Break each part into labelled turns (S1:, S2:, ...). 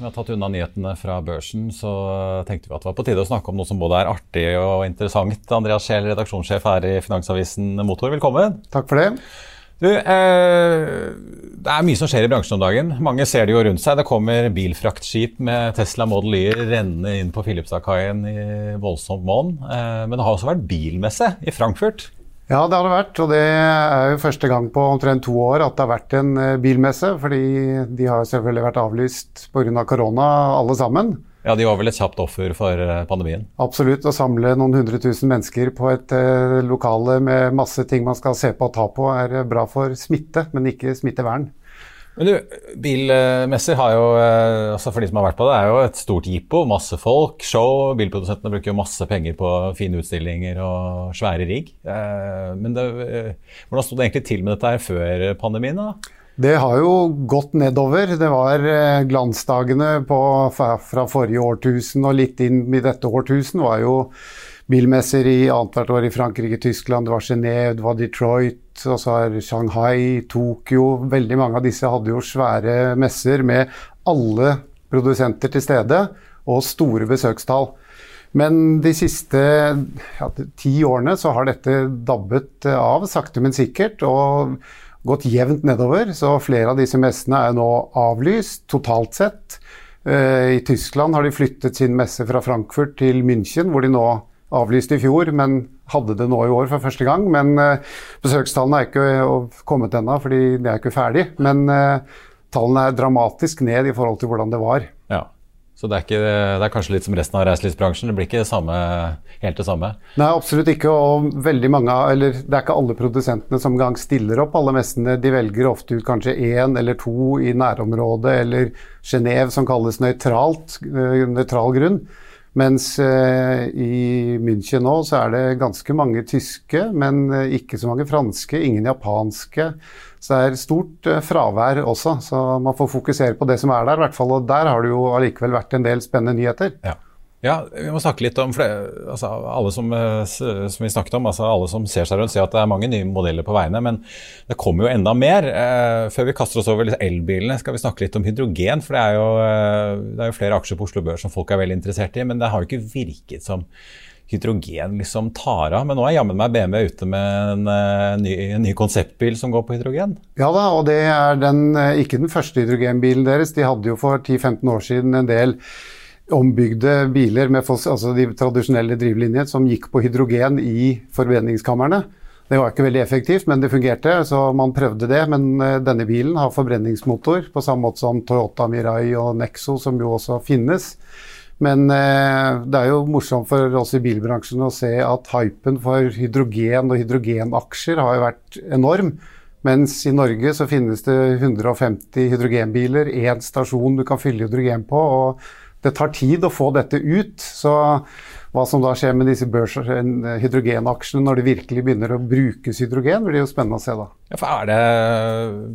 S1: som vi har tatt unna nyhetene fra børsen, så tenkte vi at det var på tide å snakke om noe som både er artig og interessant. Andreas Scheel, redaksjonssjef her i Finansavisen Motor, velkommen.
S2: Takk for det.
S1: Du, eh, det er mye som skjer i bransjen om dagen. Mange ser det jo rundt seg. Det kommer bilfraktskip med Tesla Model Y rennende inn på Filipstadkaien i voldsomt monn. Eh, men det har også vært bilmesse i Frankfurt.
S2: Ja, det har det vært. Og det er jo første gang på omtrent to år at det har vært en eh, bilmesse. Fordi de har selvfølgelig vært avlyst pga. Av korona, alle sammen.
S1: Ja, De var vel et kjapt offer for eh, pandemien?
S2: Absolutt. Å samle noen hundre tusen mennesker på et uh, lokale med masse ting man skal se på og ta på, er eh, bra for smitte, men ikke smittevern.
S1: Men du, Bilmesser har jo, altså for de som har vært på det, er jo et stort jippo. Masse folk, show. Bilprodusentene bruker jo masse penger på fine utstillinger og svære rigg. Men det, hvordan sto det egentlig til med dette her før pandemien? da?
S2: Det har jo gått nedover. Det var eh, glansdagene på, fra forrige årtusen og litt inn i dette årtusen var jo bilmesser i annethvert år i Frankrike, Tyskland, det var Genéve, det var Detroit, og så har Shanghai, Tokyo Veldig mange av disse hadde jo svære messer med alle produsenter til stede og store besøkstall. Men de siste ja, ti årene så har dette dabbet av, sakte, men sikkert. og gått jevnt nedover, så flere av disse messene er nå avlyst totalt sett. Eh, I Tyskland har de flyttet sin messe fra Frankfurt til München, hvor de nå avlyste i fjor, men hadde det nå i år for første gang. Men eh, besøkstallene er ikke kommet ennå, fordi det er ikke ferdig. Men eh, tallene er dramatisk ned i forhold til hvordan det var.
S1: Ja. Så det er, ikke, det er, kanskje litt som resten av reiselivsbransjen? Det blir ikke det samme, helt det samme?
S2: Nei, absolutt ikke. Og veldig mange, eller det er ikke alle produsentene som gang stiller opp alle messene. De velger ofte ut kanskje én eller to i nærområdet, eller Genéve som kalles nøytralt, eh, nøytral grunn. Mens eh, i München nå så er det ganske mange tyske, men eh, ikke så mange franske, ingen japanske. Så det er stort eh, fravær også, så man får fokusere på det som er der. I hvert fall, og Der har det jo allikevel vært en del spennende nyheter.
S1: Ja. Ja vi må snakke litt om det, altså, alle som, eh, som, vi snakket om, altså alle som ser seg rundt, sier at det er mange nye modeller på veiene. Men det kommer jo enda mer. Eh, før vi kaster oss over elbilene, skal vi snakke litt om hydrogen. For det er jo, eh, det er jo flere aksjer på Oslo Børs som folk er veldig interessert i, men det har jo ikke virket som hydrogen liksom tar av. Men nå er jammen meg BMW ute med en, en, ny, en, ny, konseptbil som går på hydrogen.
S2: Ja da, og det er den, ikke den første hydrogenbilen deres. De hadde jo for 10-15 år siden en del ombygde biler med altså de tradisjonelle drivlinjer som gikk på hydrogen i forbrenningskamrene. Det var ikke veldig effektivt, men det fungerte, så man prøvde det. Men uh, denne bilen har forbrenningsmotor, på samme måte som Toyota Mirai og Nexo, som jo også finnes. Men eh, det er jo morsomt for oss i bilbransjen å se at hypen for hydrogen og hydrogenaksjer har jo vært enorm. Mens i Norge så finnes det 150 hydrogenbiler, én stasjon du kan fylle hydrogen på. og det tar tid å få dette ut. Så hva som da skjer med disse børs- hydrogenaksjene når det virkelig begynner å brukes hydrogen, blir jo spennende å se da.
S1: Ja, for er det,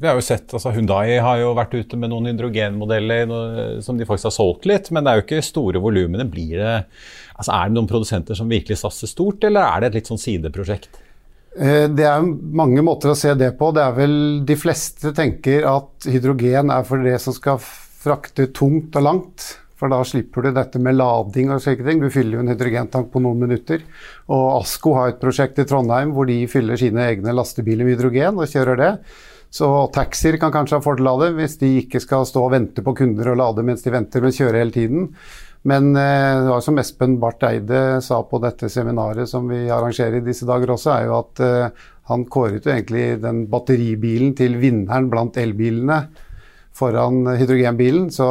S1: vi har jo sett, altså Hundai har jo vært ute med noen hydrogenmodeller som de faktisk har solgt litt, men det er jo ikke store volumene. Altså Er det noen produsenter som virkelig satser stort, eller er det et litt sånn sideprosjekt?
S2: Eh, det er mange måter å se det på. Det er vel De fleste tenker at hydrogen er for det som skal frakte tungt og langt. For da slipper du dette med lading og slike ting. Du fyller jo en hydrogentank på noen minutter. Og Asko har et prosjekt i Trondheim hvor de fyller sine egne lastebiler med hydrogen og kjører det. Så taxier kan kanskje ha fordel av det, hvis de ikke skal stå og vente på kunder og lade mens de venter, men kjøre hele tiden. Men eh, det var som Espen Barth Eide sa på dette seminaret som vi arrangerer i disse dager også, er jo at eh, han kåret jo egentlig den batteribilen til vinneren blant elbilene foran hydrogenbilen. Så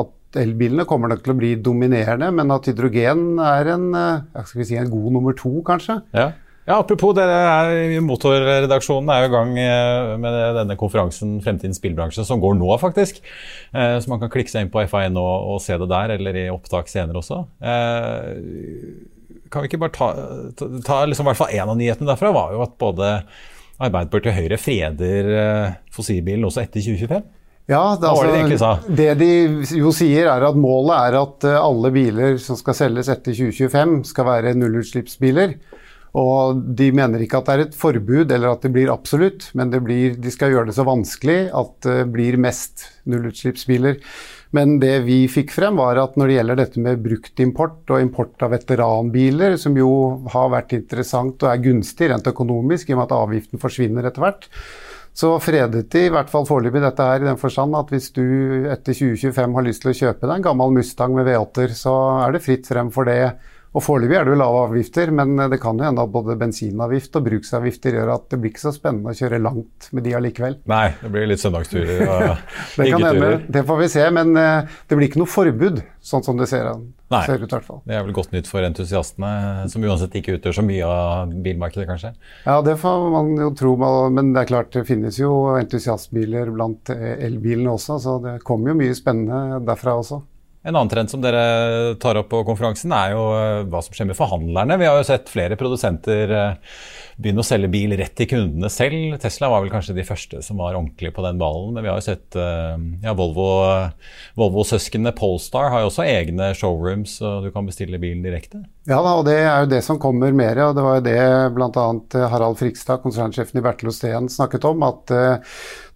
S2: at elbilene kommer nok til å bli dominerende, men at hydrogen er en, eh, si, en god nummer to, kanskje.
S1: Ja. ja apropos det er, Motorredaksjonen er jo i gang eh, med denne konferansen Fremtidens bilbransje, som går nå, faktisk. Eh, så man kan klikke seg inn på FAN og, og se det der, eller i opptak senere også. Kan vi ikke bare ta, ta, ta liksom, hvert fall En av nyhetene derfra var jo at både Arbeiderpartiet og Høyre freder fossilbilen også etter 2025.
S2: Ja, det, altså, det, det, de jo sier er at målet er at eh, alle biler som skal selges etter 2025 skal være nullutslippsbiler. Og de mener ikke at det er et forbud eller at det blir absolutt, men blir, de skal gjøre det så vanskelig at det blir mest nullutslippsbiler. Men det vi fikk frem, var at når det gjelder dette med bruktimport og import av veteranbiler, som jo har vært interessant og er gunstig rent økonomisk i og med at avgiften forsvinner etter hvert, så fredet de i hvert fall foreløpig dette her i den forstand at hvis du etter 2025 har lyst til å kjøpe deg en gammel Mustang med V8-er, så er det fritt frem for det. Og Foreløpig er det jo lave avgifter, men det kan jo hende at både bensinavgift og bruksavgifter gjør at det blir ikke så spennende å kjøre langt med de allikevel.
S1: Nei, det blir litt søndagsturer og
S2: det kan hende, det får vi se, men eh, det blir ikke noe forbud, sånn som det ser,
S1: Nei,
S2: ser ut. i hvert fall.
S1: Det er vel godt nytt for entusiastene, som uansett ikke utgjør så mye av bilmarkedet, kanskje?
S2: Ja, det får man jo tro, men det er klart det finnes jo entusiastbiler blant elbilene også, så det kommer jo mye spennende derfra også.
S1: En annen trend som dere tar opp på konferansen, er jo eh, hva som skjer med forhandlerne. Vi har jo sett flere produsenter eh, begynne å selge bil rett til kundene selv. Tesla var vel kanskje de første som var ordentlig på den ballen. Men vi har jo sett eh, ja, Volvo-søsknene Volvo Polestar har jo også egne showrooms, og du kan bestille bilen direkte.
S2: Ja da, og det er jo det som kommer mer. og Det var jo det bl.a. Harald Frikstad, konsernsjefen i Bertel Osten, snakket om. At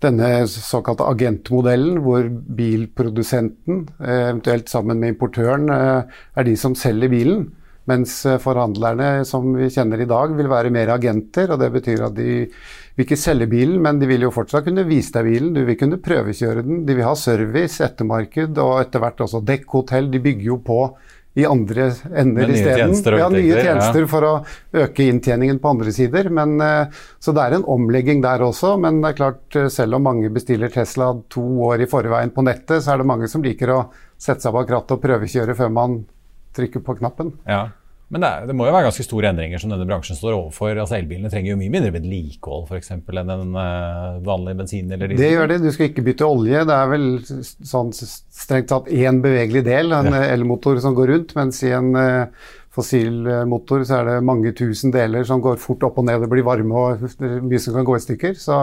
S2: denne såkalte agentmodellen, hvor bilprodusenten, eventuelt sammen med importøren, eh, er de som selger bilen. Mens eh, forhandlerne som vi kjenner i dag, vil være mer agenter. og Det betyr at de vil ikke selge bilen, men de vil jo fortsatt kunne vise deg bilen. Du vil kunne prøvekjøre den. De vil ha service, ettermarked og etter hvert også dekkhotell. De bygger jo på i andre ender isteden. Ja, nye tjenester ja. for å øke inntjeningen på andre sider. Men, eh, så det er en omlegging der også. Men det er klart, eh, selv om mange bestiller Tesla to år i forveien på nettet, så er det mange som liker å sette seg bak rattet og prøvekjøre før man trykker på knappen.
S1: Ja. Men det, er, det, må jo være ganske store endringer som denne bransjen står overfor. Altså Elbilene trenger jo mye mindre vedlikehold f.eks. enn en uh, vanlig bensin eller
S2: diesel. Det gjør det. Du skal ikke bytte olje. Det er vel sånn strengt tatt én bevegelig del, en ja. elmotor som går rundt. Mens i en uh, fossilmotor så er det mange tusen deler som går fort opp og ned. Det blir varme og mye som kan gå i stykker. Så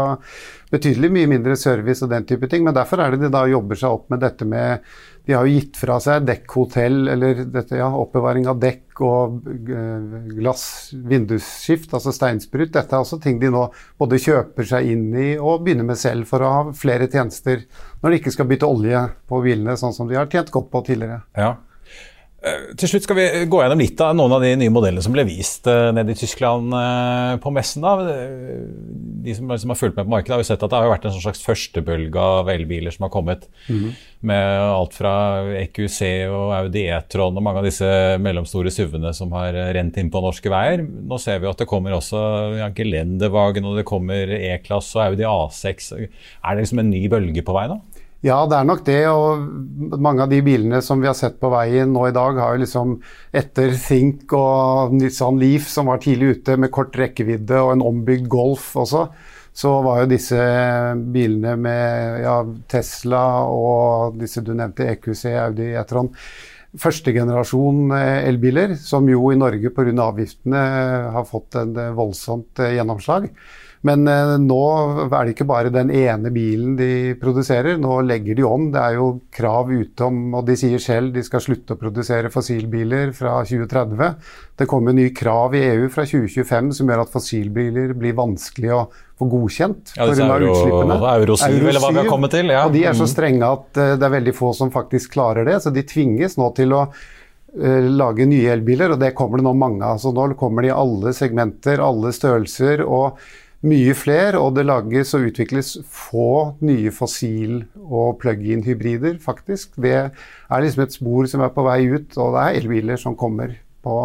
S2: betydelig mye mindre service og den type ting. Men derfor er det de da jobber seg opp med dette med de har jo gitt fra seg dekkhotell, eller dette, ja, oppbevaring av dekk og uh, glass, vindusskift, altså steinsprut. Dette er også ting de nå både kjøper seg inn i og begynner med selv for å ha flere tjenester når de ikke skal bytte olje på bilene, sånn som de har tjent godt på tidligere.
S1: Ja. Eh, til slutt skal vi gå gjennom litt av noen av de nye modellene som ble vist uh, nede i Tyskland uh, på messen. da. De som, som, har fulgt med på markedet, har jo sett at det har vært en sånn slags førstebølge av elbiler som har kommet. Mm. Med alt fra EQC og Audi E-tron og mange av disse mellomstore SUV-ene som har rent inn på norske veier. Nå ser vi at det kommer også ja, Gelendewagen og det kommer E-klasse og Audi A6. Er det liksom en ny bølge på vei nå?
S2: Ja, det er nok det. Og mange av de bilene som vi har sett på veien nå i dag, har jo liksom etter Think og Nissan Leaf, som var tidlig ute med kort rekkevidde, og en ombygd Golf også, så var jo disse bilene med ja, Tesla og disse du nevnte, EQC, Audi E-tron førstegenerasjon eh, elbiler, som jo i Norge pga. avgiftene har fått en eh, voldsomt eh, gjennomslag. Men eh, nå er det ikke bare den ene bilen de produserer, nå legger de om. Det er jo krav ute om, og de sier selv de skal slutte å produsere fossilbiler fra 2030. Det kommer nye krav i EU fra 2025 som gjør at fossilbiler blir vanskelig å få godkjent
S1: ja, pga. utslippene. Euro 7, euro eller hva vi har kommet til. Ja.
S2: Og de er så mm. strenge at uh, det er veldig få som faktisk klarer det, så de tvinges nå til å uh, lage nye elbiler, og det kommer det nå mange av. Så nå kommer de i alle segmenter, alle størrelser. og mye flere, og det lages og utvikles få nye fossil- og plug-in-hybrider, faktisk. Det er liksom et spor som er på vei ut, og det er elbiler som kommer på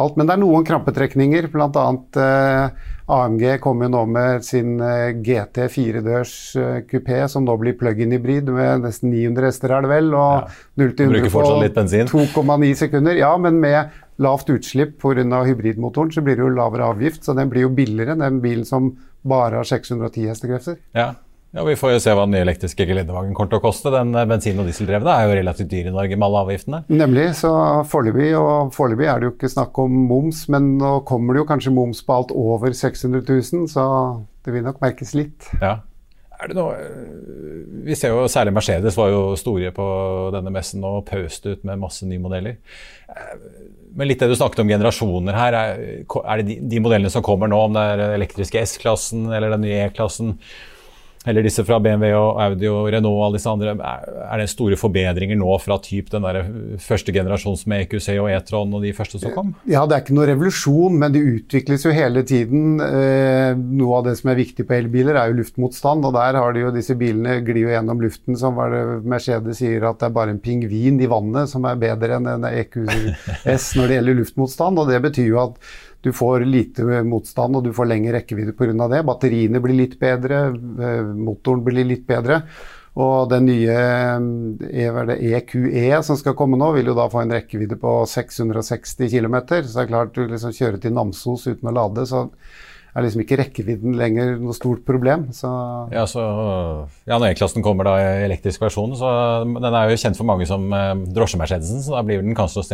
S2: alt. Men det er noen krampetrekninger, bl.a. Eh, AMG kommer jo nå med sin eh, GT firedørs eh, kupé, som nå blir plug-in-hybrid med nesten 900 hester, er det vel, og ja. 0 til 100 på 2,9 sekunder. Ja, men med lavt utslipp pga. hybridmotoren, så blir det jo lavere avgift. Så den blir jo billigere enn den bilen som bare har 610 hestekrefter.
S1: Ja. ja, vi får jo se hva den nye elektriske gelendevagen kommer til å koste. Den eh, bensin- og dieseldrevne er jo relativt dyr i Norge med alle avgiftene.
S2: Nemlig, så foreløpig, og foreløpig er det jo ikke snakk om moms, men nå kommer det jo kanskje moms på alt over 600 000, så det vil nok merkes litt.
S1: Ja. Det noe eh, Vi ser jo særlig Mercedes var jo store på denne messen og pøste ut med masse nye modeller. Men litt det du snakket om generasjoner her, er, det de, de modellene som kommer nå, om det er den elektriske S-klassen eller den nye E-klassen eller disse fra BMW og Audi og Renault og alle disse andre, er det store forbedringer nå fra typ den der første generasjons med EQC og E-tron og de første som kom?
S2: Ja, det er ikke noe revolusjon, men det utvikles jo hele tiden. Eh, noe av det som er viktig på elbiler, er jo luftmotstand, og der har de jo disse bilene glir jo gjennom luften som Mercedes sier at det er bare en pingvin i vannet som er bedre enn en EQS når det gjelder luftmotstand, og det betyr jo at du får lite motstand og du får lengre rekkevidde pga. det. Batteriene blir litt bedre, eh, motoren blir litt bedre. Og den nye EQE eh, e som skal komme nå, vil jo da få en rekkevidde på 660 km. Så det er klart du liksom kjører til Namsos uten å lade, så er liksom ikke rekkevidden lenger noe stort problem. Så
S1: ja, så, ja, når E-klassen kommer da i elektrisk versjon, så den er jo kjent for mange som eh, drosje-Mercedesen, så da blir den kanskje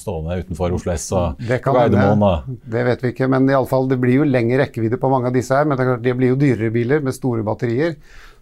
S1: stående utenfor Oslo S og
S2: det Gardermoen. Det vet vi ikke, men i alle fall, det blir jo lengre rekkevidde på mange av disse her. Men det, det blir jo dyrere biler med store batterier.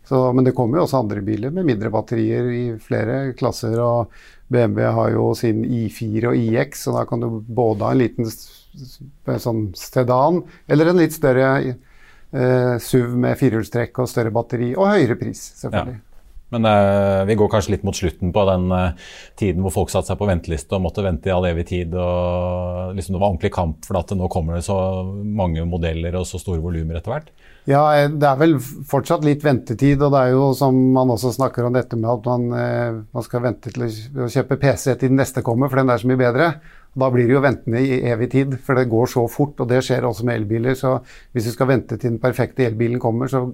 S2: Så, men det kommer jo også andre biler med mindre batterier i flere klasser. og BMW har jo sin I4 og IX, så da kan du både ha en liten sånn sedan, eller en litt større eh, SUV med firehjulstrekk og større batteri, og høyere pris, selvfølgelig. Ja.
S1: Men eh, vi går kanskje litt mot slutten på den eh, tiden hvor folk satte seg på venteliste og måtte vente i all evig tid. og liksom Det var ordentlig kamp for at nå kommer det så mange modeller og så store volumer etter hvert.
S2: Ja, eh, det er vel fortsatt litt ventetid. Og det er jo som man også snakker om dette med at man, eh, man skal vente til å kjøpe PC til den neste kommer, for den er så mye bedre. Da blir det jo ventende i evig tid, for det går så fort. Og det skjer også med elbiler. Så hvis du skal vente til den perfekte elbilen kommer, så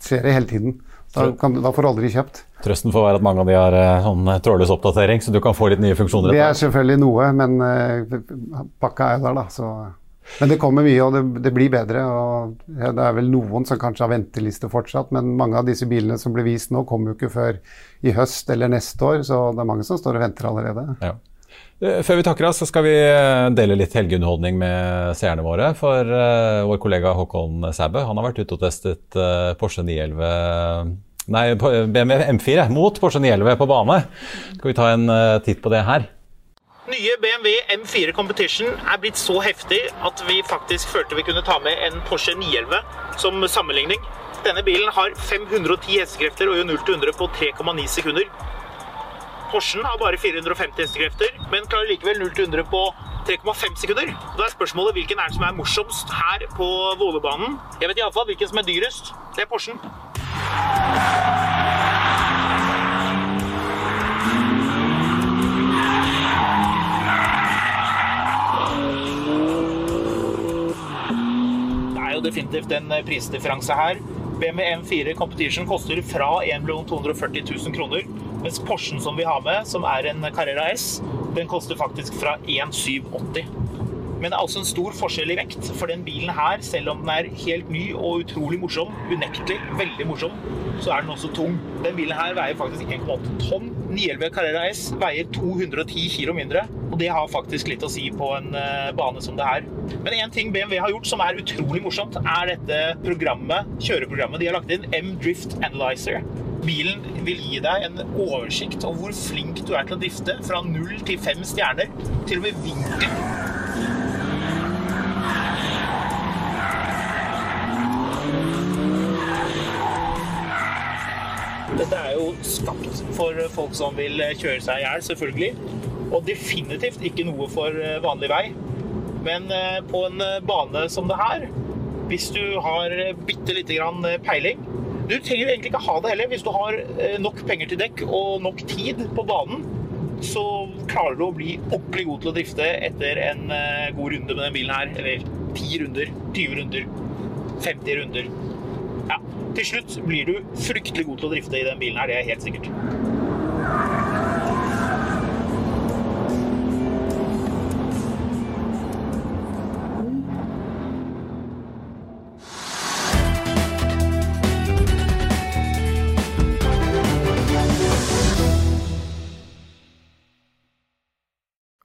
S2: skjer det hele tiden. Da, kan, da får du aldri kjøpt.
S1: Trøsten får være at mange av de har eh, sånn trådløs oppdatering, så du kan få litt nye funksjoner.
S2: Det er selvfølgelig noe, men pakka er der, da. Så. Men det kommer mye, og det, det blir bedre. og Det er vel noen som kanskje har venteliste fortsatt, men mange av disse bilene som blir vist nå, kommer jo ikke før i høst eller neste år, så det er mange som står og venter allerede. Ja.
S1: Eh, før vi takker av, så skal vi eh, dele litt helgeunderholdning med seerne våre. For uh, vår kollega Håkon Sæbø han har vært ute og testet uh, Porsche 911 Nei, BMW M4 mot Porsche 911 på bane. Skal vi ta en uh, titt på det her?
S3: Nye BMW M4 Competition er blitt så heftig at vi faktisk følte vi kunne ta med en Porsche 911 som sammenligning. Denne bilen har 510 hestekrefter og gjør 0 100 på 3,9 sekunder. Porschen har bare 450 hestekrefter, men klarer likevel 0-100 på 3,5 sekunder. Da er spørsmålet hvilken er det som er morsomst her på Vålerbanen. Jeg vet iallfall hvilken som er dyrest. Det er Porschen. Jo definitivt en prisdifferanse her. BMW M4 Competition koster fra 1 240 000 kroner mens Porschen som vi har med, som er en Carrera S, den koster faktisk fra 1780. Men det er også en stor forskjell i vekt, for den bilen her, selv om den er helt ny og utrolig morsom, unektelig veldig morsom, så er den også tung. Den bilen her veier faktisk 1,8 tonn. 911 Carrera S veier 210 kg mindre, og det har faktisk litt å si på en uh, bane som det her. Men én ting BMW har gjort som er utrolig morsomt, er dette programmet, kjøreprogrammet de har lagt inn, M-Drift Analyzer. Bilen vil gi deg en oversikt over hvor flink du er til å drifte fra null til fem stjerner, til og med vinkel. Dette er jo skapt for folk som vil kjøre seg i hjel, selvfølgelig. Og definitivt ikke noe for vanlig vei. Men eh, på en bane som det her, hvis du har bitte lite grann peiling, du trenger egentlig ikke ha det heller. Hvis du har eh, nok penger til dekk og nok tid på banen, så klarer du å bli ordentlig god til å drifte etter en eh, god runde med den bilen her. Eller 10 runder, 20 runder, 50 runder. Til slutt blir du fryktelig god til å drifte i den bilen her, det er helt sikkert.